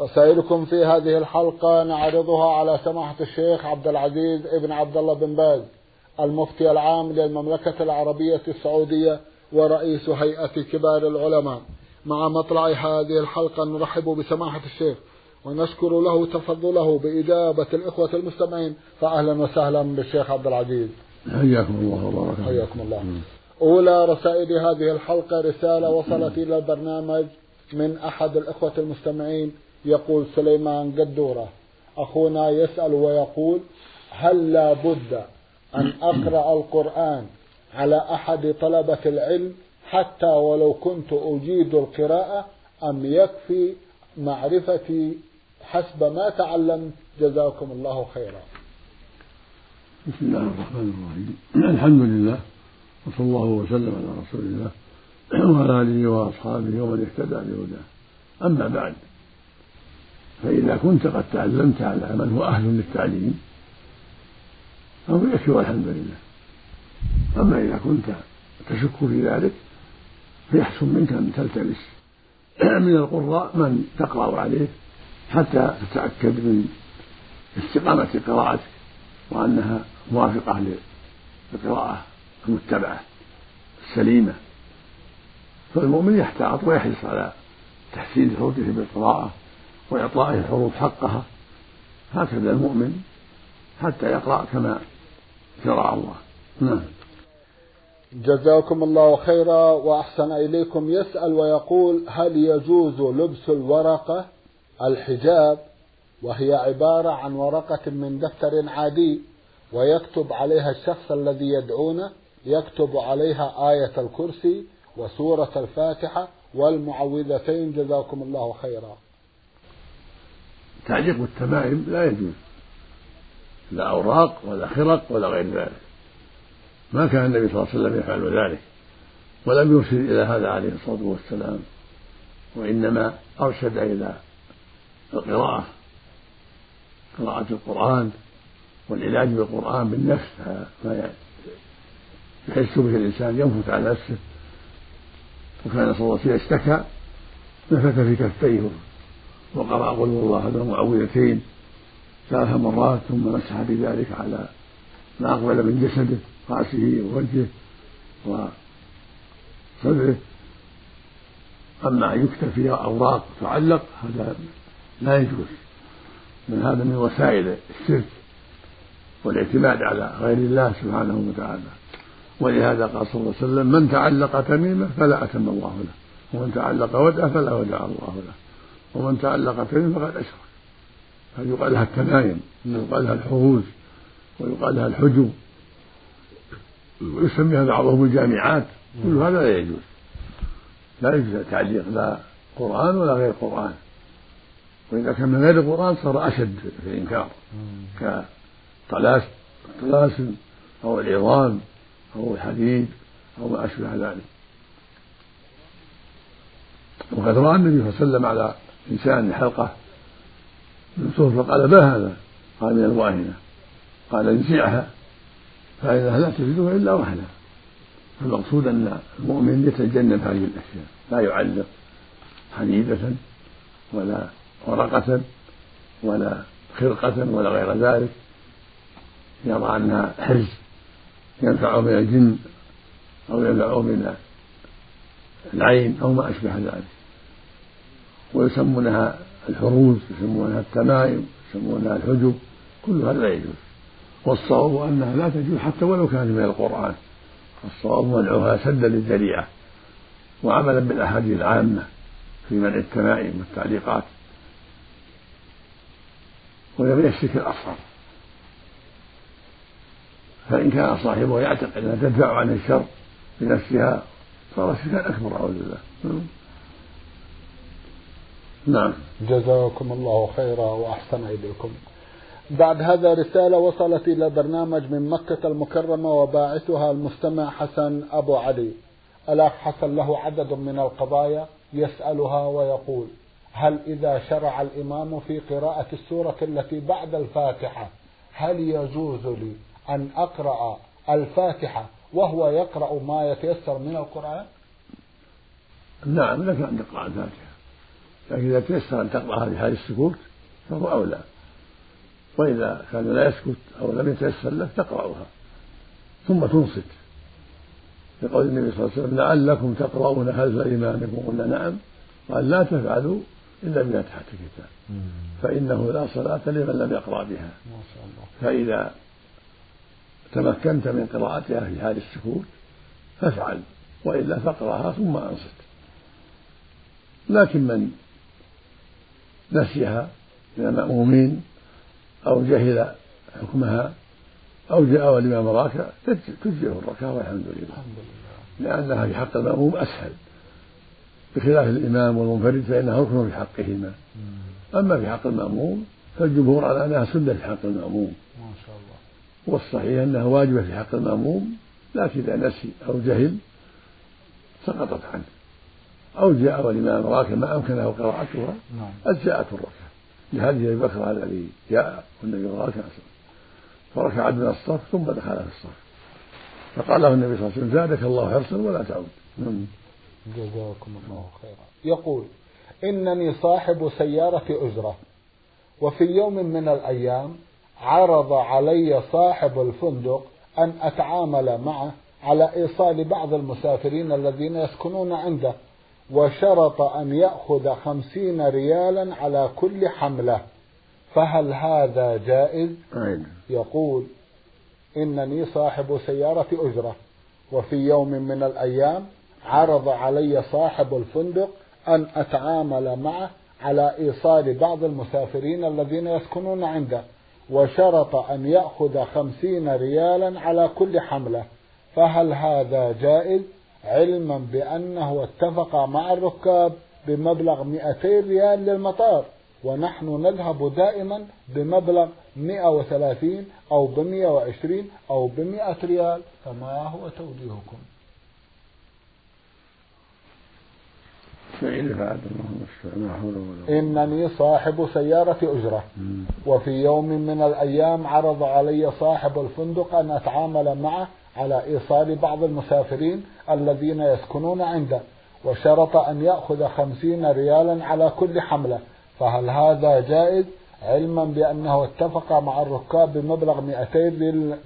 رسائلكم في هذه الحلقة نعرضها على سماحة الشيخ عبد العزيز ابن عبد الله بن باز المفتي العام للمملكة العربية السعودية ورئيس هيئة كبار العلماء. مع مطلع هذه الحلقة نرحب بسماحة الشيخ ونشكر له تفضله بإجابة الإخوة المستمعين فأهلا وسهلا بالشيخ عبد العزيز. حياكم الله وبارك. حياكم الله. أولى رسائل هذه الحلقة رسالة وصلت إلى البرنامج من أحد الإخوة المستمعين يقول سليمان قدورة أخونا يسأل ويقول هل لا بد أن أقرأ القرآن على أحد طلبة العلم حتى ولو كنت أجيد القراءة أم يكفي معرفتي حسب ما تعلمت؟ جزاكم الله خيرا. بسم الله الرحمن الرحيم. الحمد لله وصلى الله وسلم على رسول الله وعلى آله وأصحابه ومن اهتدى بهداه. أما بعد فإذا كنت قد تعلمت على من هو أهل للتعليم فهو يكفي والحمد لله. أما إذا كنت تشك في ذلك فيحسن منك أن تلتمس من القراء من تقرأ عليه حتى تتأكد من استقامة قراءتك وأنها موافقة للقراءة المتبعة السليمة فالمؤمن يحتاط ويحرص على تحسين صوته بالقراءة وإعطائه الحروف حقها. هكذا المؤمن حتى يقرأ كما شرع الله. نعم. جزاكم الله خيرا وأحسن إليكم. يسأل ويقول هل يجوز لبس الورقة الحجاب؟ وهي عبارة عن ورقة من دفتر عادي ويكتب عليها الشخص الذي يدعونه يكتب عليها آية الكرسي وسورة الفاتحة والمعوذتين. جزاكم الله خيرا. تعليق التمائم لا يجوز. لا أوراق ولا خرق ولا غير ذلك. ما كان النبي صلى الله عليه وسلم يفعل ذلك. ولم يرشد إلى هذا عليه الصلاة والسلام. وإنما أرشد إلى القراءة. قراءة القرآن والعلاج بالقرآن بالنفس. ما يحس به الإنسان ينفث على نفسه. وكان صلى الله عليه وسلم اشتكى نفث في كفيه. وقرأ قل هو الله أحد المعوذتين ثلاث مرات ثم مسح بذلك على ما أقبل من جسده رأسه ووجهه وصدره. أما أن يكتب أوراق تعلق هذا لا يجوز من هذا من وسائل الشرك والاعتماد على غير الله سبحانه وتعالى. ولهذا قال صلى الله عليه وسلم من تعلق تميمة فلا أتم الله له ومن تعلق ودعة فلا ودع الله له. ومن تعلق تميمة فقد أشرك. هذه يقال لها التمايم ويقال لها الحروز ويقال لها الحجب؟ ويسميها بعضهم الجامعات. كل هذا لا يجوز. لا يجوز تعليق لا قرآن ولا غير قرآن. وإذا كان من غير القرآن صار أشد في الإنكار. كالطلاسم أو العظام أو الحديد أو ما أشبه ذلك. وقد رأى النبي صلى الله عليه وسلم على إنسان حلقة صوف فقال ما هذا؟ قال من الواهنة. قال انزعها فإنها لا تجدها إلا وهنا المقصود أن المؤمن يتجنب هذه الأشياء. لا يعلق حديدة ولا ورقة ولا خرقة ولا غير ذلك. يرى أنها حرز ينفع من الجن أو ينفع من العين أو ما أشبه ذلك. ويسمونها الحروز يسمونها التمائم يسمونها الحجب كل هذا لا يجوز. والصواب أنها لا تجوز حتى ولو كانت من القرآن. الصواب منعها سدا للذريعة وعملا بالأحاديث العامة في منع التمائم والتعليقات. وهي الشرك الأصغر فإن كان صاحبه يعتقد أنها تدفع عن الشر بنفسها صار شركا أكبر أعوذ بالله. نعم. جزاكم الله خيرا وأحسن إليكم. بعد هذا رسالة وصلت إلى برنامج من مكة المكرمة وباعثها المستمع حسن أبو علي. الأخ حسن له عدد من القضايا يسألها ويقول هل إذا شرع الإمام في قراءة السورة التي بعد الفاتحة هل يجوز لي أن أقرأ الفاتحة وهو يقرأ ما يتيسر من القرآن؟ نعم لك أن تقرأ الفاتحة. لكن إذا تيسر أن تقرأها في حال السكوت فهو أولى. وإذا كان لا يسكت أو لم يتيسر له تقرأها. ثم تنصت. لقول النبي صلى الله عليه وسلم لعلكم تقرؤون خلف إمامكم. قلنا نعم. قال لا تفعلوا إلا بفاتحة الكتاب. فإنه لا صلاة لمن لم يقرأ بها. فإذا تمكنت من قراءتها في حال السكوت فافعل. وإلا فاقرأها ثم أنصت. لكن من نسيها من المأمومين أو جهل حكمها أو جاء والإمام راكع تجزئه الركعة والحمد لله. لأنها في حق المأموم أسهل. بخلاف الإمام والمنفرد فإنها ركن في حقهما. أما في حق المأموم فالجمهور على أنها سنة في حق المأموم. ما شاء الله. والصحيح أنها واجبة في حق المأموم لكن إذا نسي أو جهل سقطت عنه. أو جاء والإمام راكع ما أمكنه قراءتها نعم. أجزأته الركعة لهذه أبي بكر الذي جاء والنبي راكع فركع من الصف ثم دخل في الصف. فقال له النبي صلى الله عليه وسلم زادك الله حرصا ولا تعود. نعم. جزاكم الله خيرا. يقول إنني صاحب سيارة أجرة وفي يوم من الأيام عرض علي صاحب الفندق أن أتعامل معه على إيصال بعض المسافرين الذين يسكنون عنده. وشرط أن يأخذ خمسين ريالا على كل حملة. فهل هذا جائز؟ أين. يقول إنني صاحب سيارة أجرة وفي يوم من الأيام عرض علي صاحب الفندق أن أتعامل معه على إيصال بعض المسافرين الذين يسكنون عنده وشرط أن يأخذ خمسين ريالا على كل حملة. فهل هذا جائز؟ علما بأنه اتفق مع الركاب بمبلغ 200 ريال للمطار ونحن نذهب دائما بمبلغ 130 أو ب 120 أو ب 100 ريال. فما هو توجيهكم؟ إنني صاحب سيارة أجرة. وفي يوم من الأيام عرض علي صاحب الفندق أن أتعامل معه على إيصال بعض المسافرين الذين يسكنون عنده وشرط أن يأخذ خمسين ريالا على كل حملة. فهل هذا جائز؟ علما بأنه اتفق مع الركاب بمبلغ 200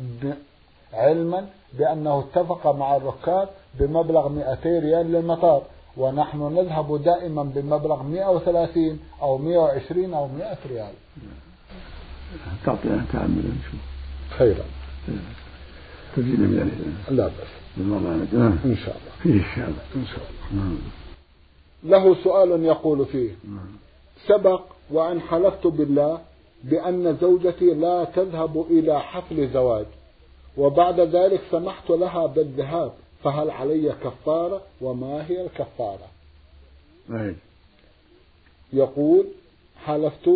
علما بأنه اتفق مع الركاب بمبلغ 200 ريال للمطار. ونحن نذهب دائما بمبلغ 130 أو 120 أو 100 ريال. تعطينا تعمل. خيرا. تزيد من لا بأس. نعم إن شاء الله. فيه إن شاء الله. نعم. له سؤال يقول فيه. نعم. سبق وأن حلفت بالله بأن زوجتي لا تذهب إلى حفل زواج وبعد ذلك سمحت لها بالذهاب فهل علي كفارة وما هي الكفارة؟ أي. يقول حلفت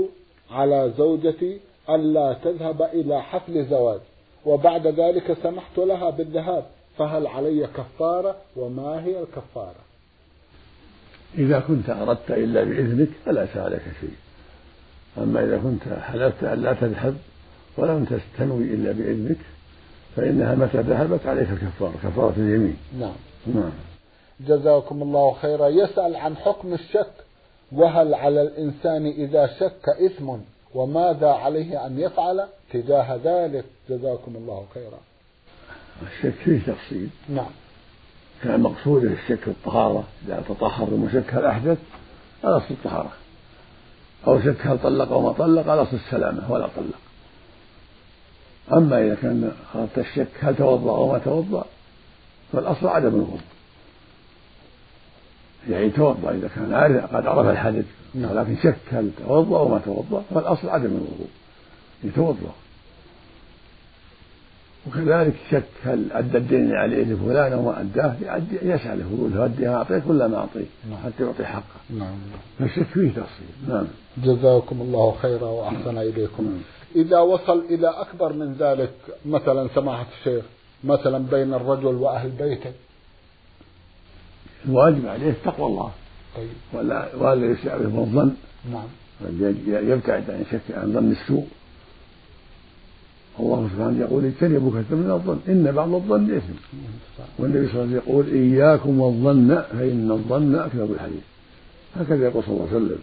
على زوجتي ألا تذهب إلى حفل زواج وبعد ذلك سمحت لها بالذهاب فهل علي كفارة وما هي الكفارة؟ إذا كنت أردت إلا بإذنك فلا عليك شيء. أما إذا كنت حلفت أن لا تذهب ولم تستنوي إلا بإذنك فإنها متى ذهبت عليك كفارة كفارة اليمين. نعم. نعم. جزاكم الله خيرا. يسأل عن حكم الشك وهل على الإنسان إذا شك إثم؟ وماذا عليه أن يفعل تجاه ذلك؟ جزاكم الله خيرا. الشك فيه تفصيل. نعم. كان مقصود الشك الطهارة إذا تطهر المشك هل أحدث الأصل الطهارة. أو شك هل طلق أو ما طلق الأصل السلامة ولا طلق. أما إذا كان أردت الشك هل توضأ أو ما توضأ فالأصل عدم الوضوء. يعني توضأ إذا كان عارف قد عرف الحدث نعم. ولكن شك هل توضأ أو ما توضأ فالأصل عدم الوضوء يتوضأ وكذلك شك هل أدى الدين اللي عليه لفلان أو ما أداه يسأله يقول أدي ما أعطيك ولا ما أعطيك نعم. حتى يعطي حقه نعم فالشك فيه تفصيل نعم جزاكم الله خيرا وأحسن إليكم نعم. إذا وصل إلى أكبر من ذلك مثلا سماحة الشيخ مثلا بين الرجل وأهل بيته الواجب عليه تقوى الله. طيب. ولا ولا يسعى به الظن. نعم. يبتعد عن شك عن ظن السوء. الله سبحانه يقول اجتنبوا كثيرا من الظن. إن بعض الظن إثم. والنبي صلى الله عليه وسلم يقول إياكم والظن فإن الظن أكذب الحديث. هكذا يقول صلى الله عليه وسلم.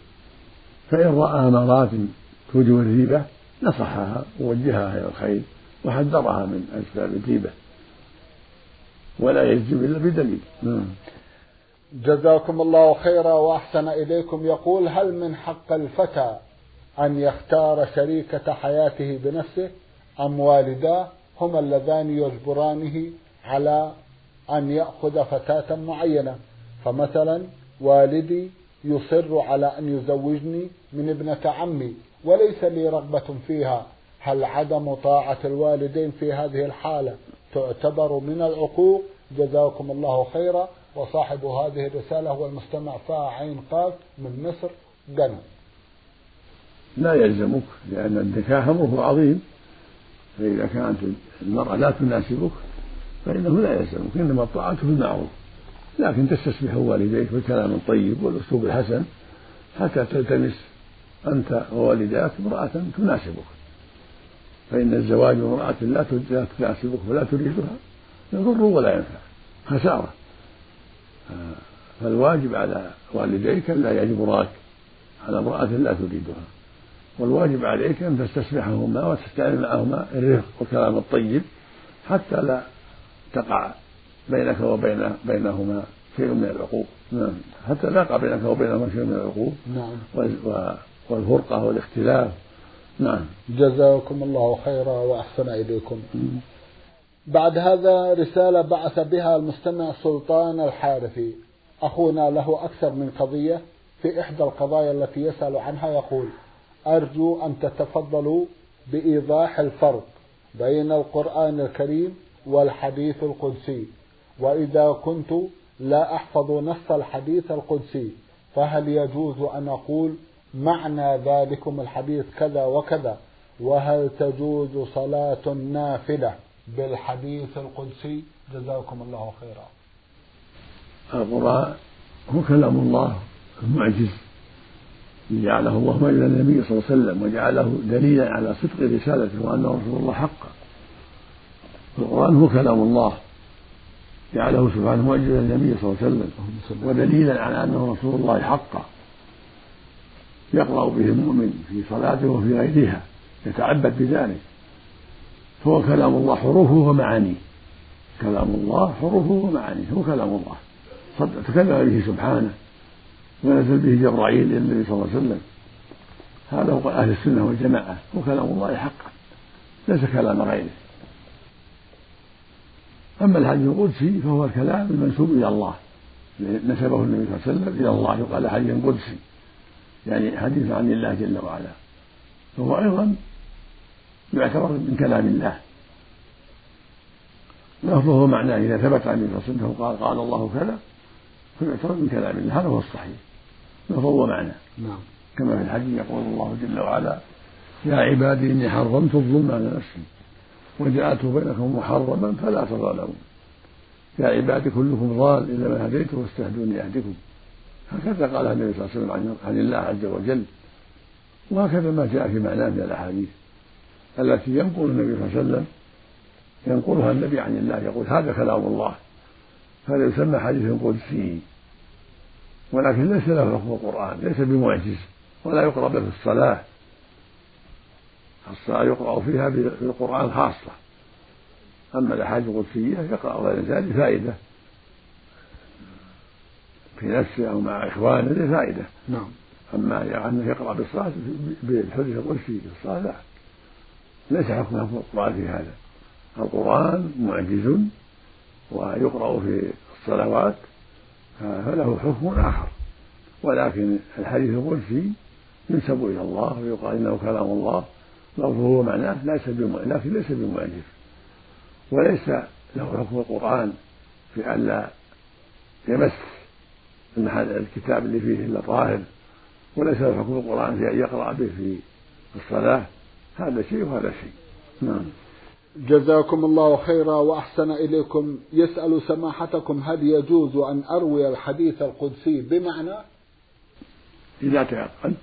فإن رأى امارات توجب الريبة نصحها ووجهها إلى الخير وحذرها من أسباب الريبة. ولا يجزم إلا بدليل. نعم. جزاكم الله خيرا وأحسن إليكم. يقول هل من حق الفتى أن يختار شريكة حياته بنفسه؟ أم والداه هما اللذان يجبرانه على أن يأخذ فتاة معينة. فمثلا والدي يصر على أن يزوجني من ابنة عمي وليس لي رغبة فيها. هل عدم طاعة الوالدين في هذه الحالة تعتبر من العقوق؟ جزاكم الله خيرا. وصاحب هذه الرسالة هو المستمع فا عين قاف من مصر قنا لا يلزمك لأن النكاح أمره عظيم. فإذا كانت المرأة لا تناسبك فإنه لا يلزمك إنما الطاعة في المعروف لكن تستسمح والديك بالكلام الطيب والأسلوب الحسن حتى تلتمس أنت ووالداك امرأة تناسبك. فإن الزواج بامرأة لا تناسبك ولا تريدها يضر ولا ينفع. خسارة. فالواجب على والديك لا يجبراك على امرأة لا تريدها. والواجب عليك أن تستسمحهما وتستعمل معهما الرفق والكلام الطيب حتى لا تقع بينك وبين بينهما شيء من العقوق. نعم. حتى لا يقع بينك وبينهما شيء من العقوق. نعم. والفرقة والاختلاف. نعم. جزاكم الله خيرا وأحسن إليكم. بعد هذا رسالة بعث بها المستمع سلطان الحارثي. أخونا له أكثر من قضية في إحدى القضايا التي يسأل عنها يقول أرجو أن تتفضلوا بإيضاح الفرق بين القرآن الكريم والحديث القدسي. وإذا كنت لا أحفظ نص الحديث القدسي فهل يجوز أن أقول معنى ذلكم الحديث كذا وكذا؟ وهل تجوز صلاة نافلة بالحديث القدسي. جزاكم الله خيرا. القرآن هو كلام الله المعجز. جعله الله إلى النبي صلى الله عليه وسلم وجعله دليلا على صدق رسالته وأنه رسول الله حقا. القرآن هو كلام الله. جعله سبحانه معجزا للنبي صلى الله عليه وسلم ودليلا على أنه رسول الله حقا. يقرأ به المؤمن في صلاته وفي غيرها يتعبد بذلك. فهو كلام الله حروفه ومعانيه. كلام الله حروفه ومعانيه هو كلام الله. تكلم به سبحانه. ونزل به جبرائيل إلى النبي صلى الله عليه وسلم. هذا هو أهل السنة والجماعة. هو كلام الله حقا. ليس كلام غيره. أما الحديث القدسي فهو الكلام المنسوب إلى الله. نسبه النبي صلى الله عليه وسلم إلى الله يقال حديث قدسي. يعني حديث عن الله جل وعلا. فهو أيضا يعتبر من كلام الله. لفظه ومعناه إذا ثبت عن النبي صلى الله عليه وسلم قال قال الله كذا فيعتبر من كلام الله. هذا هو الصحيح. لفظه ومعناه. نعم. كما في الحديث يقول الله جل وعلا يا عبادي إني حرمت الظلم على نفسي وجعلته بينكم محرما فلا تظالموا. يا عبادي كلكم ضال إلا من هديته واستهدوني أهدكم. هكذا قال النبي صلى الله عليه وسلم عن الله عز وجل. وهكذا ما جاء في معناه من الأحاديث. التي ينقل النبي صلى الله عليه وسلم ينقلها النبي عن الله يقول هذا كلام الله هذا يسمى حديث قدسي ولكن ليس له حكم القرآن ليس بمعجز ولا يقرأ به في الصلاة الصلاة يقرأ فيها بالقرآن خاصة. أما الأحاديث القدسية يقرأ غير ذلك فائدة. في نفسه أو مع إخوانه لفائدة نعم. أما يعني يقرأ بالصلاة بالحديث القدسي في الصلاة لا. ليس حكم القرآن في هذا. القرآن معجز ويقرأ في الصلوات فله حكم آخر. ولكن الحديث القدسي ينسب إلى الله ويقال إنه كلام الله لفظه ومعناه ليس لكن ليس بمعجز. وليس له حكم القرآن في أن لا يمس الكتاب اللي فيه إلا طاهر وليس له حكم القرآن في أن يقرأ به في الصلاة. هذا شيء وهذا شيء. نعم. جزاكم الله خيرا وأحسن إليكم. يسأل سماحتكم هل يجوز أن أروي الحديث القدسي بمعنى؟ إذا تيقنت.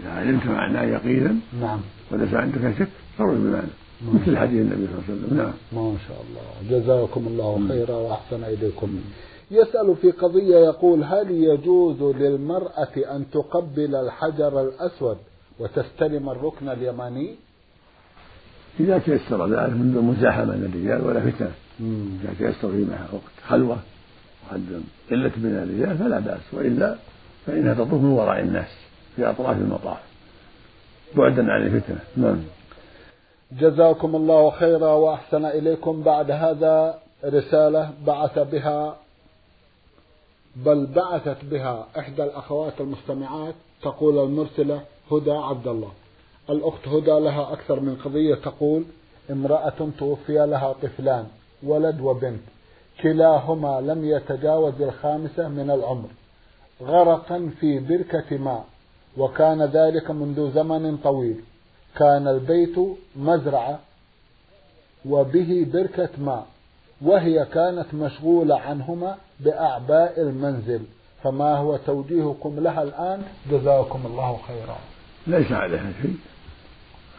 إذا علمت معناه يقينا. نعم. وليس عندك شك فروي بمعنى. مثل حديث النبي صلى الله عليه وسلم. نعم. ما شاء الله. جزاكم الله خيرا وأحسن إليكم. يسأل في قضية يقول هل يجوز للمرأة أن تقبل الحجر الأسود؟ وتستلم الركن اليماني؟ إذا تيسر ذلك من دون مزاحمة من الرجال ولا فتنة إذا تيسر في وقت خلوة وعدم قلة من الرجال فلا بأس وإلا فإنها تطوف من وراء الناس في أطراف المطاف. بعدا عن الفتنة. نعم. جزاكم الله خيرا وأحسن إليكم. بعد هذا رسالة بعث بها بل بعثت بها إحدى الأخوات المستمعات تقول المرسلة هدى عبد الله الأخت هدى لها أكثر من قضية تقول امرأة توفي لها طفلان ولد وبنت. كلاهما لم يتجاوز الخامسة من العمر. غرقا في بركة ماء وكان ذلك منذ زمن طويل. كان البيت مزرعة وبه بركة ماء وهي كانت مشغولة عنهما بأعباء المنزل. فما هو توجيهكم لها الآن؟ جزاكم الله خيرا. ليس عليها شيء.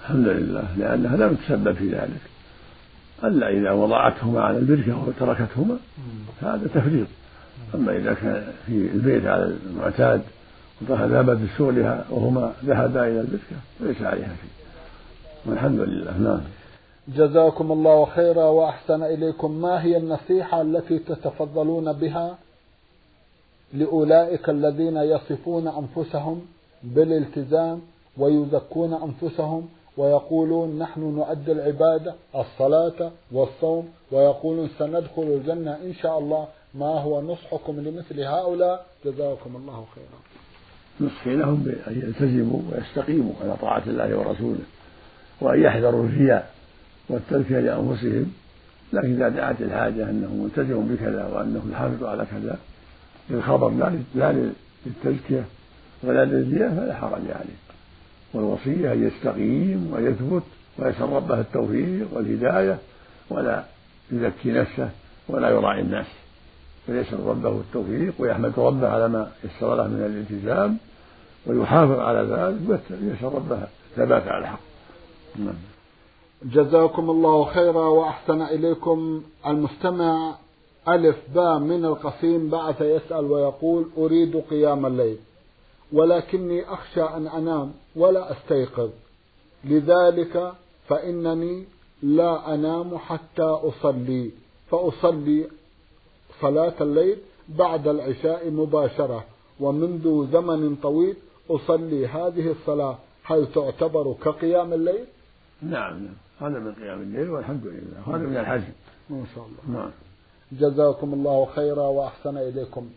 الحمد لله لأنها لم تسبب في ذلك. ألا إذا وضعتهما على البركة وتركتهما هذا تفريط. أما إذا كان في البيت على المعتاد وذهب بسولها وهما ذهبا إلى البركة ليس عليها شيء. والحمد لله نعم. جزاكم الله خيرا وأحسن إليكم. ما هي النصيحة التي تتفضلون بها لأولئك الذين يصفون أنفسهم؟ بالالتزام ويزكون أنفسهم ويقولون نحن نؤدي العبادة الصلاة والصوم ويقولون سندخل الجنة إن شاء الله ما هو نصحكم لمثل هؤلاء. جزاكم الله خيرا. نصحي لهم بأن يلتزموا ويستقيموا على طاعة الله ورسوله وأن يحذروا الرياء والتزكية لأنفسهم. لكن إذا دعت الحاجة أنه ملتزم بكذا وأنه يحافظ على كذا للخبر لا للتزكية ولا للرياء فلا حرج عليه. والوصية أن يستقيم ويثبت ويسأل ربه التوفيق والهداية ولا يزكي نفسه ولا يراعي الناس. فيسأل ربه التوفيق ويحمد ربه على ما يسر له من الالتزام ويحافظ على ذلك ويسأل ربه ثبات على الحق. نعم. جزاكم الله خيرا وأحسن إليكم. المستمع ألف باء من القصيم بعث يسأل ويقول أريد قيام الليل. ولكني أخشى أن أنام ولا أستيقظ. لذلك فإنني لا أنام حتى أصلي. فأصلي صلاة الليل بعد العشاء مباشرة ومنذ زمن طويل أصلي هذه الصلاة. هل تعتبر كقيام الليل؟ نعم نعم. هذا من قيام الليل والحمد لله. هذا من الحزم ما شاء الله. نعم. جزاكم الله خيرا وأحسن إليكم.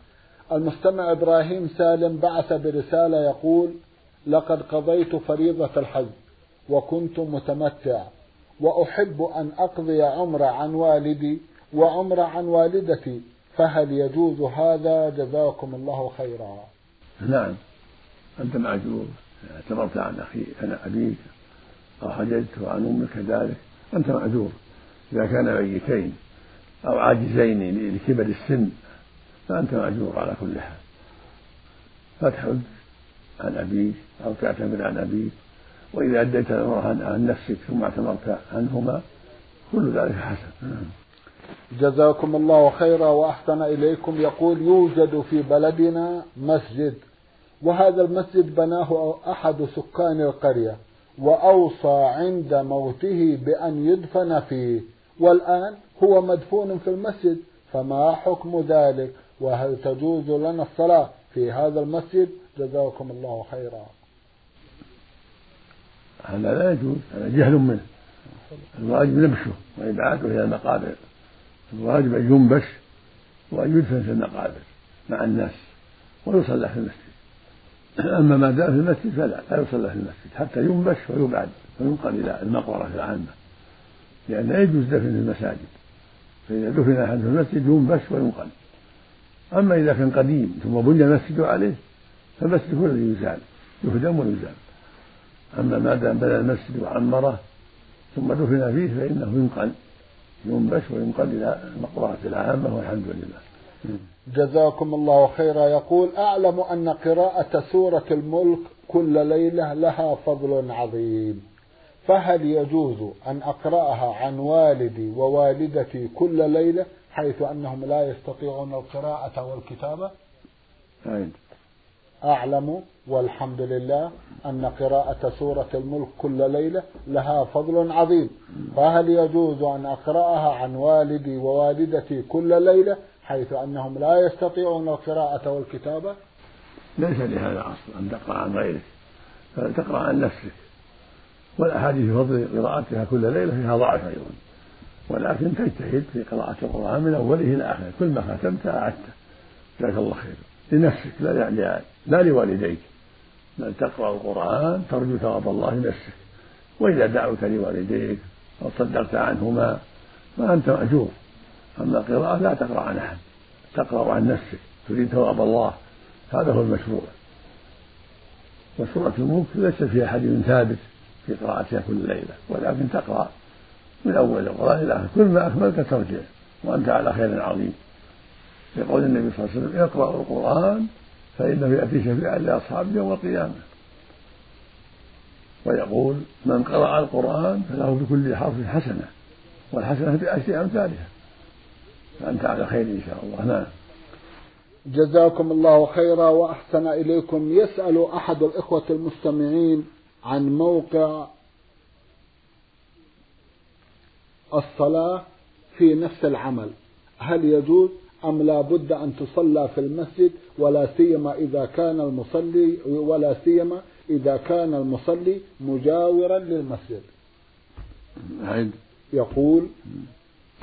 المستمع إبراهيم سالم بعث برسالة يقول لقد قضيت فريضة الحج وكنت متمتع وأحب أن أقضي عمرة عن والدي وعمرة عن والدتي فهل يجوز هذا؟ جزاكم الله خيرا. نعم. أنت معجور اعتبرت عن أخي عن أبيك أو حججت عن أمك كذلك. أنت معذور إذا كان ميتين أو عاجزين لكبر السن فأنت مأجور على كل حال. فتحج عن أبيك أو تعتمر عن أبيك وإذا أديت الأمر عن نفسك ثم اعتمرت عنهما كل ذلك حسن. جزاكم الله خيرا وأحسن إليكم. يقول يوجد في بلدنا مسجد وهذا المسجد بناه أحد سكان القرية وأوصى عند موته بأن يدفن فيه والآن هو مدفون في المسجد فما حكم ذلك؟ وهل تجوز لنا الصلاة في هذا المسجد؟ جزاكم الله خيرا. هذا لا يجوز هذا جهل منه. الواجب نبشه وإبعاده إلى المقابر. الواجب أن ينبش وأن يدفن في المقابر مع الناس ويصلى في المسجد. أما ما دام في المسجد فلا لا يصلى في المسجد حتى ينبش ويبعد وينقل إلى المقبرة العامة. لأن لا يجوز دفن في المساجد. فإذا دفن أحد في المسجد ينبش وينقل. أما إذا كان قديم ثم بني المسجد عليه فالمسجد هو الذي يزال يهدم ويزال. أما ما دام بنى المسجد وعمره ثم دفن فيه فإنه ينقل ينبش وينقل إلى المقبرة العامة والحمد لله. جزاكم الله خيرا. يقول أعلم أن قراءة سورة الملك كل ليلة لها فضل عظيم. فهل يجوز أن أقرأها عن والدي ووالدتي كل ليلة؟ حيث أنهم لا يستطيعون القراءة والكتابة. أين. أعلم والحمد لله أن قراءة سورة الملك كل ليلة لها فضل عظيم. فهل يجوز أن أقرأها عن والدي ووالدتي كل ليلة حيث أنهم لا يستطيعون القراءة والكتابة؟ ليس لهذا أصل أن تقرأ عن غيرك. تقرأ عن نفسك. والأحاديث في فضل قراءتها كل ليلة فيها ضعف أيضا. ولكن تجتهد في قراءة القرآن من أوله إلى آخره. كل ما ختمت أعدته. جزاك الله خير لنفسك لا يعني لا لوالديك. بل تقرأ القرآن ترجو ثواب الله لنفسك. وإذا دعوك لوالديك أو صدقت عنهما فأنت مأجور. أما القراءة لا تقرأ عن أحد. تقرأ عن نفسك. تريد ثواب الله. هذا هو المشروع. وسورة الملك ليس فيها حديث ثابت في قراءتها كل ليلة. ولكن تقرأ من أول القرآن إلى آخره كل ما أكملت ترجع وأنت على خير عظيم. يقول النبي صلى الله عليه وسلم اقرأوا القرآن فإنه يأتي شفيعا لأصحابه يوم القيامة. ويقول من قرأ القرآن فله بكل حرف حسنة والحسنة بعشر أمثالها. فأنت على خير إن شاء الله. نعم. جزاكم الله خيرا وأحسن إليكم. يسأل أحد الإخوة المستمعين عن موقع الصلاة في نفس العمل. هل يجوز أم لا بد أن تصلى في المسجد ولا سيما إذا كان المصلي ولا سيما إذا كان المصلي مجاورا للمسجد. يقول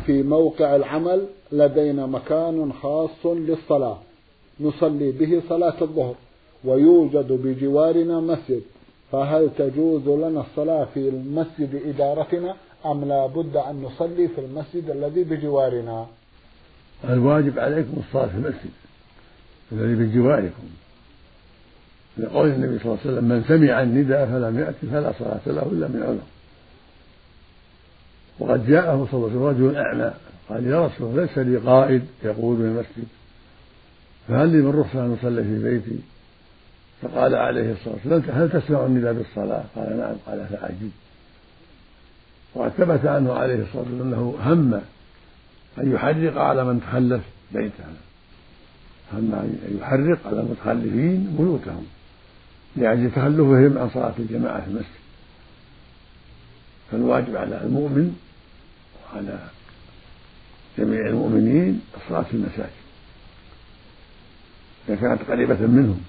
في موقع العمل لدينا مكان خاص للصلاة. نصلي به صلاة الظهر ويوجد بجوارنا مسجد. فهل تجوز لنا الصلاة في المسجد إدارتنا؟ أم لا بد أن نصلي في المسجد الذي بجوارنا؟ الواجب عليكم الصلاة في المسجد الذي بجواركم. لقول النبي صلى الله عليه وسلم من سمع النداء فلم يأتي فلا صلاة له إلا من عذر. وقد جاءه صلى الله عليه وسلم رجل أعمى قال يا رسول الله ليس لي قائد يقود من المسجد فهل لي من رخصة أن أصلي في بيتي؟ فقال عليه الصلاة والسلام هل تسمع النداء بالصلاة؟ قال نعم. قال فأجب وقد ثبت عنه عليه الصلاة والسلام أنه هم أن يحرق على من تخلف بيته هم أن يحرق على المتخلفين بيوتهم لأجل تخلفهم عن صلاة الجماعة في المسجد. فالواجب على المؤمن وعلى جميع المؤمنين الصلاة في المساجد إذا كانت قريبة منهم.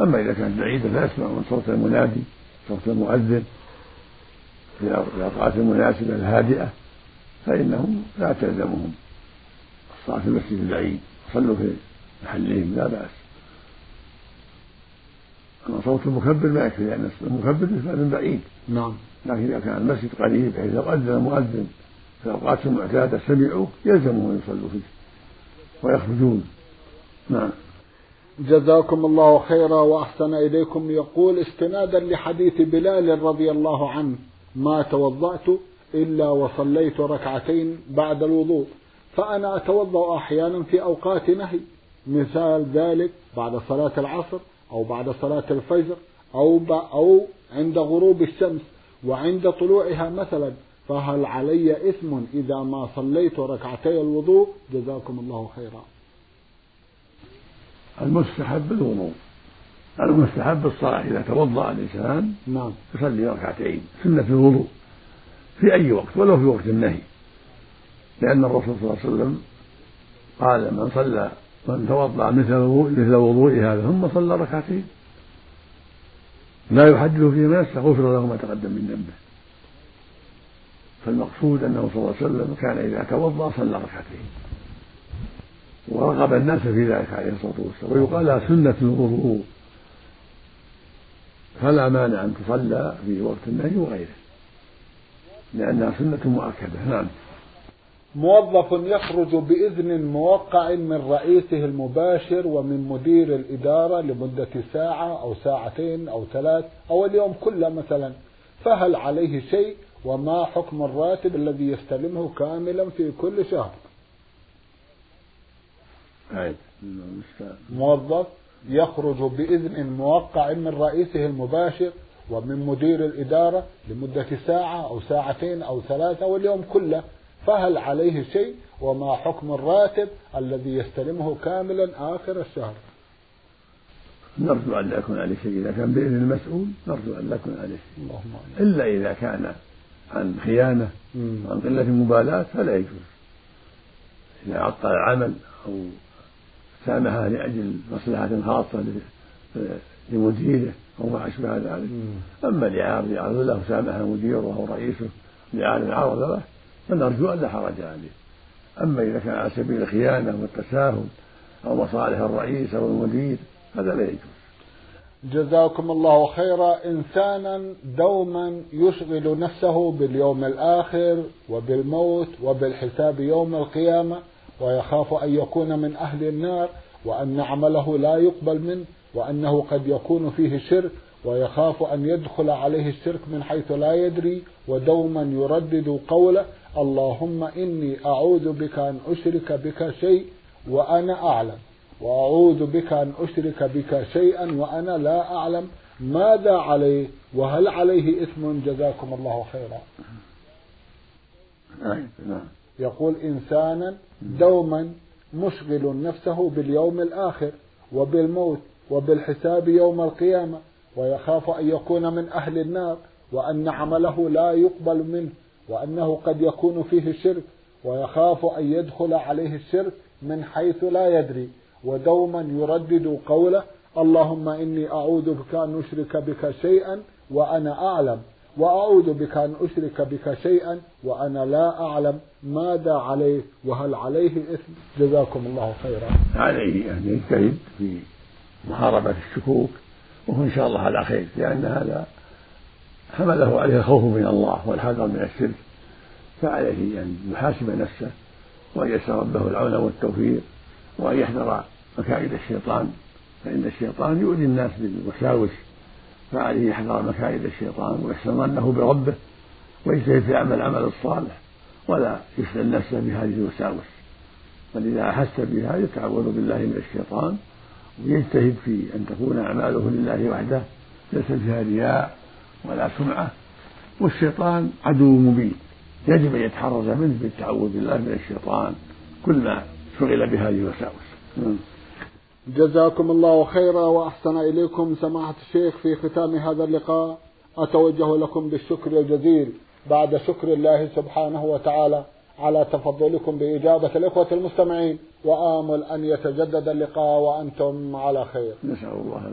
أما إذا كانت بعيدة لا يسمعون صوت المنادي صوت المؤذن في الأوقات المناسبة الهادئة فإنهم لا تلزمهم. الصلاة في المسجد البعيد صلوا في محلهم لا بأس. أما صوت المكبر ما يكفي لأن المكبر من بعيد. نعم. لكن إذا كان المسجد قريب بحيث لو أذن المؤذن في الأوقات المعتادة سمعوا يلزمهم أن يصلوا فيه ويخرجون. نعم. جزاكم الله خيرا وأحسن إليكم. يقول استنادا لحديث بلال رضي الله عنه. ما توضأت إلا وصليت ركعتين بعد الوضوء فأنا أتوضأ أحيانا في أوقات نهي مثال ذلك بعد صلاة العصر أو بعد صلاة الفجر أو أو عند غروب الشمس وعند طلوعها مثلا فهل علي إثم إذا ما صليت ركعتي الوضوء؟ جزاكم الله خيرا. المستحب الوضوء المستحب الصلاة إذا توضأ الإنسان نعم. يصلي ركعتين سنة الوضوء في أي وقت ولو في وقت النهي. لأن الرسول صلى الله عليه وسلم قال من صلى من توضأ مثل مثل وضوء هذا ثم صلى ركعتين. لا يحدث فيه نفسه غفر له ما تقدم من ذنبه. فالمقصود أنه صلى الله عليه وسلم كان إذا توضأ صلى ركعتين. ورغب الناس في ذلك عليه الصلاة والسلام. ويقال سنة الوضوء. فلا مانع أن تصلى في وقت النهي وغيره. لأنها سنة مؤكدة. نعم. موظف يخرج بإذن موقع من رئيسه المباشر ومن مدير الإدارة لمدة ساعة أو ساعتين أو ثلاث أو اليوم كله مثلا. فهل عليه شيء؟ وما حكم الراتب الذي يستلمه كاملا في كل شهر؟ موظف يخرج بإذن موقع من رئيسه المباشر ومن مدير الإدارة لمدة ساعة أو ساعتين أو ثلاثة واليوم كله. فهل عليه شيء؟ وما حكم الراتب الذي يستلمه كاملا آخر الشهر؟ نرجو أن لا يكون عليه شيء. إذا كان بإذن المسؤول نرجو أن لا يكون عليه شيء. اللهم إلا إذا كان عن خيانة وعن قلة مبالاة فلا يجوز. إذا عطل العمل أو سامحه لأجل مصلحة خاصة لمديره أو ما أشبه ذلك. أما لعارض يعرض له سامح مديره أو رئيسه لعارض عرض له فنرجو أن لا حرج عليه. أما إذا كان على سبيل الخيانة والتساهل أو مصالح الرئيس أو المدير هذا لا يجوز. جزاكم الله خيرا. إنسانا دوما يشغل نفسه باليوم الآخر وبالموت وبالحساب يوم القيامة. ويخاف أن يكون من أهل النار وأن عمله لا يقبل منه وأنه قد يكون فيه شرك ويخاف أن يدخل عليه الشرك من حيث لا يدري ودوما يردد قوله اللهم إني أعوذ بك أن أشرك بك شيء وأنا أعلم. وأعوذ بك أن أشرك بك شيئا وأنا لا أعلم. ماذا عليه؟ وهل عليه إثم؟ جزاكم الله خيرا. نعم. يقول إنسانا دوما مشغل نفسه باليوم الآخر وبالموت وبالحساب يوم القيامة ويخاف أن يكون من أهل النار وأن عمله لا يقبل منه وأنه قد يكون فيه شرك ويخاف أن يدخل عليه الشرك من حيث لا يدري. ودوما يردد قوله اللهم إني أعوذ بك أن أشرك بك شيئا وأنا أعلم. وأعوذ بك أن أشرك بك شيئا وأنا لا أعلم ماذا عليه وهل عليه إثم. جزاكم الله خيرا. عليه أن يجتهد في محاربة الشكوك وهو إن شاء الله على خير لأن هذا حمله عليه الخوف من الله والحذر من الشرك. فعليه أن يحاسب نفسه وأن يسأل ربه العون والتوفيق وأن يحذر مكائد الشيطان فإن الشيطان يؤذي الناس بالوساوس فعليه يحذر مكائد الشيطان ويحسن ظنه بربه ويجتهد في عمل العمل الصالح ولا يشغل نفسه بهذه الوساوس فإذا أحس بها يتعوذ بالله من الشيطان ويجتهد في أن تكون أعماله لله وحده ليس فيها رياء ولا سمعة والشيطان عدو مبين يجب أن يتحرز منه بالتعوذ بالله من الشيطان كل ما شغل بهذه الوساوس. جزاكم الله خيرا وأحسن إليكم سماحة الشيخ في ختام هذا اللقاء. أتوجه لكم بالشكر الجزيل بعد شكر الله سبحانه وتعالى على تفضلكم بإجابة الإخوة المستمعين وآمل أن يتجدد اللقاء وأنتم على خير. نسأل الله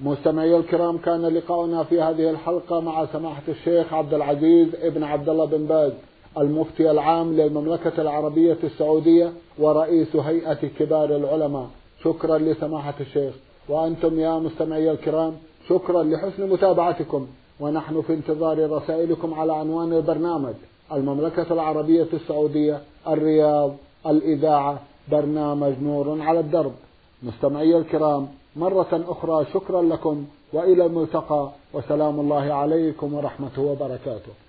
مستمعي الكرام كان لقاؤنا في هذه الحلقة مع سماحة الشيخ عبد العزيز ابن عبد الله بن باز. المفتي العام للمملكة العربية السعودية ورئيس هيئة كبار العلماء. شكرا لسماحة الشيخ. وأنتم يا مستمعي الكرام شكرا لحسن متابعتكم. ونحن في انتظار رسائلكم على عنوان البرنامج. المملكة العربية السعودية الرياض الإذاعة برنامج نور على الدرب. مستمعي الكرام مرة أخرى شكرا لكم وإلى الملتقى. وسلام الله عليكم ورحمته وبركاته.